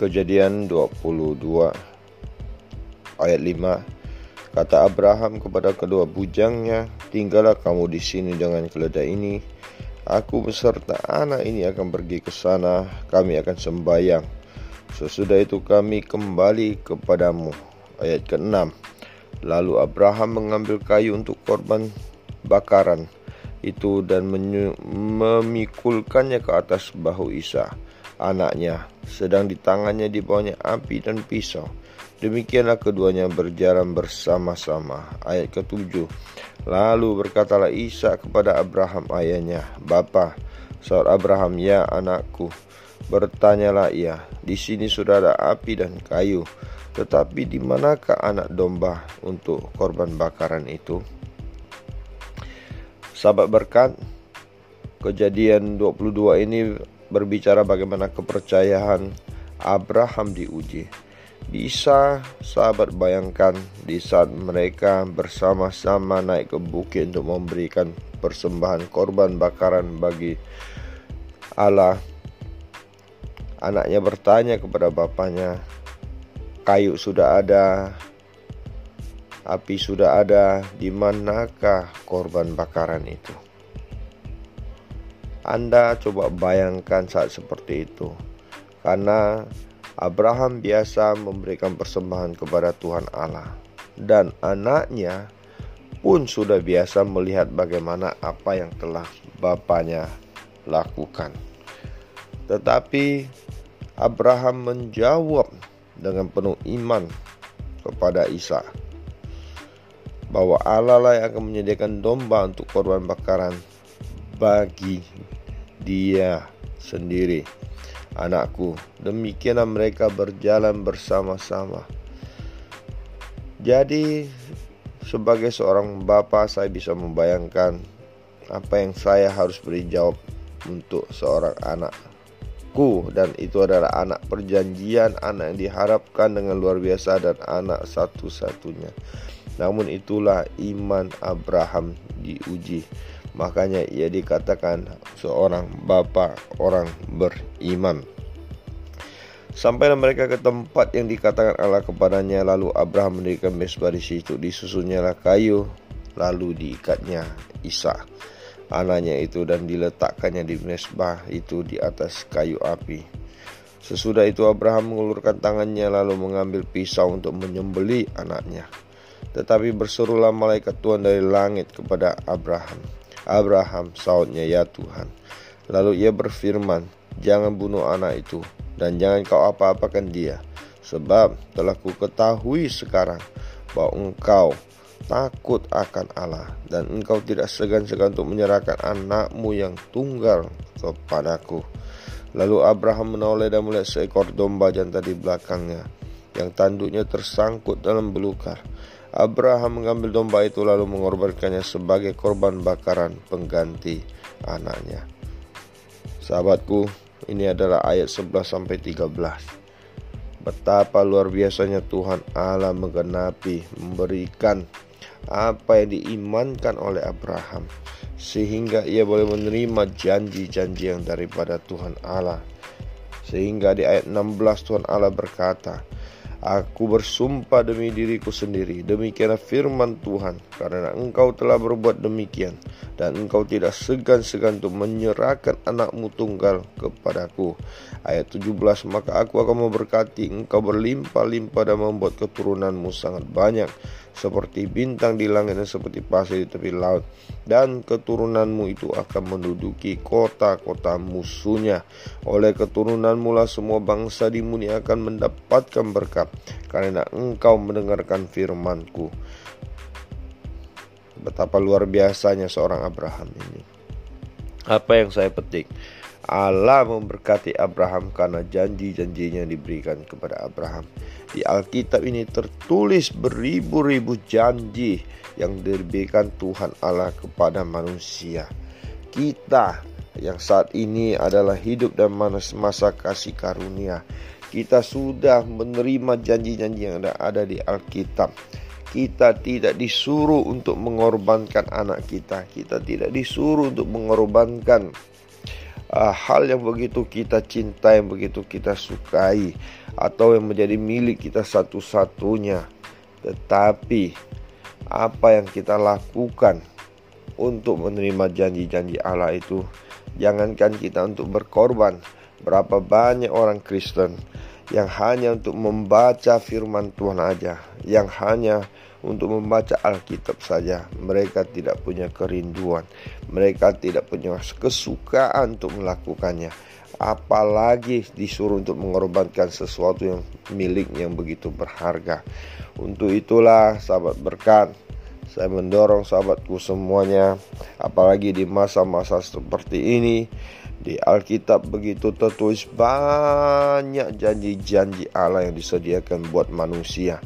Kejadian 22 ayat 5 Kata Abraham kepada kedua bujangnya, "Tinggallah kamu di sini dengan keledai ini. Aku beserta anak ini akan pergi ke sana, kami akan sembahyang. Sesudah itu kami kembali kepadamu." Ayat ke-6. Lalu Abraham mengambil kayu untuk korban bakaran itu dan memikulkannya ke atas bahu Isa anaknya, sedang di tangannya di bawahnya api dan pisau. Demikianlah keduanya berjalan bersama-sama. Ayat ketujuh. Lalu berkatalah Isa kepada Abraham ayahnya, Bapa, saud Abraham, ya anakku. Bertanyalah ia, di sini sudah ada api dan kayu, tetapi di manakah anak domba untuk korban bakaran itu? Sahabat berkat, kejadian 22 ini berbicara bagaimana kepercayaan Abraham diuji. Bisa sahabat bayangkan di saat mereka bersama-sama naik ke bukit untuk memberikan persembahan korban bakaran bagi Allah. Anaknya bertanya kepada bapaknya, kayu sudah ada, api sudah ada, di manakah korban bakaran itu? Anda coba bayangkan saat seperti itu. Karena Abraham biasa memberikan persembahan kepada Tuhan Allah dan anaknya pun sudah biasa melihat bagaimana apa yang telah bapaknya lakukan. Tetapi Abraham menjawab dengan penuh iman kepada Isa bahwa Allah lah yang akan menyediakan domba untuk korban bakaran bagi dia sendiri. Anakku, demikianlah mereka berjalan bersama-sama. Jadi, sebagai seorang bapak, saya bisa membayangkan apa yang saya harus beri jawab untuk seorang anakku, dan itu adalah anak perjanjian, anak yang diharapkan dengan luar biasa, dan anak satu-satunya. Namun, itulah iman Abraham diuji Makanya ia dikatakan seorang bapa orang beriman. Sampailah mereka ke tempat yang dikatakan Allah kepadanya Lalu Abraham mendirikan mesbah di situ Disusunnya kayu Lalu diikatnya Isa. Anaknya itu dan diletakkannya di mesbah itu di atas kayu api. Sesudah itu Abraham mengulurkan tangannya lalu mengambil pisau untuk menyembeli anaknya. Tetapi berserulah malaikat Tuhan dari langit kepada Abraham Abraham, sautnya ya Tuhan. Lalu ia berfirman, jangan bunuh anak itu dan jangan kau apa-apakan dia. Sebab telah ku ketahui sekarang bahwa engkau takut akan Allah dan engkau tidak segan-segan untuk menyerahkan anakmu yang tunggal kepadaku. Lalu Abraham menoleh dan melihat seekor domba jantan di belakangnya yang tanduknya tersangkut dalam belukar. Abraham mengambil domba itu lalu mengorbankannya sebagai korban bakaran pengganti anaknya. Sahabatku, ini adalah ayat 11 sampai 13. Betapa luar biasanya Tuhan Allah menggenapi, memberikan apa yang diimankan oleh Abraham sehingga ia boleh menerima janji-janji yang daripada Tuhan Allah. Sehingga di ayat 16 Tuhan Allah berkata, Aku bersumpah demi diriku sendiri, demikianlah firman Tuhan, karena engkau telah berbuat demikian, dan engkau tidak segan-segan untuk menyerahkan anakmu tunggal kepadaku. Ayat 17, maka aku akan memberkati. Engkau berlimpah-limpah dan membuat keturunanmu sangat banyak, seperti bintang di langit dan seperti pasir di tepi laut. Dan keturunanmu itu akan menduduki kota-kota musuhnya. Oleh keturunanmu lah semua bangsa di dunia akan mendapatkan berkat karena engkau mendengarkan firmanku. Betapa luar biasanya seorang Abraham ini. Apa yang saya petik Allah memberkati Abraham karena janji-janjinya diberikan kepada Abraham. Di Alkitab ini tertulis beribu-ribu janji yang diberikan Tuhan Allah kepada manusia. Kita yang saat ini adalah hidup dan masa kasih karunia. Kita sudah menerima janji-janji yang ada di Alkitab. Kita tidak disuruh untuk mengorbankan anak kita. Kita tidak disuruh untuk mengorbankan uh, hal yang begitu kita cintai, yang begitu kita sukai, atau yang menjadi milik kita satu-satunya. Tetapi apa yang kita lakukan untuk menerima janji-janji Allah itu, jangankan kita untuk berkorban. Berapa banyak orang Kristen yang hanya untuk membaca firman Tuhan aja, yang hanya untuk membaca Alkitab saja. Mereka tidak punya kerinduan, mereka tidak punya kesukaan untuk melakukannya. Apalagi disuruh untuk mengorbankan sesuatu yang miliknya yang begitu berharga. Untuk itulah sahabat berkat, saya mendorong sahabatku semuanya, apalagi di masa-masa seperti ini, di Alkitab begitu tertulis banyak janji-janji Allah yang disediakan buat manusia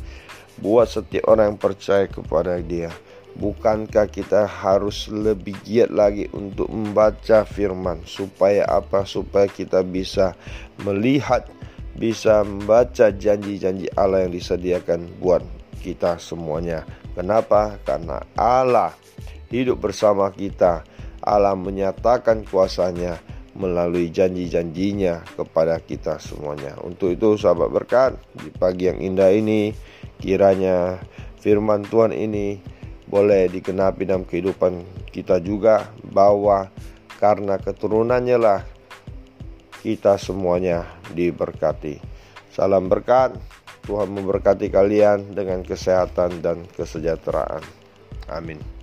buat setiap orang yang percaya kepada dia. Bukankah kita harus lebih giat lagi untuk membaca firman supaya apa? Supaya kita bisa melihat, bisa membaca janji-janji Allah yang disediakan buat kita semuanya. Kenapa? Karena Allah hidup bersama kita. Allah menyatakan kuasanya melalui janji-janjinya kepada kita semuanya. Untuk itu sahabat berkat di pagi yang indah ini Kiranya firman Tuhan ini boleh dikenapi dalam kehidupan kita juga bahwa karena keturunannya lah kita semuanya diberkati. Salam berkat. Tuhan memberkati kalian dengan kesehatan dan kesejahteraan. Amin.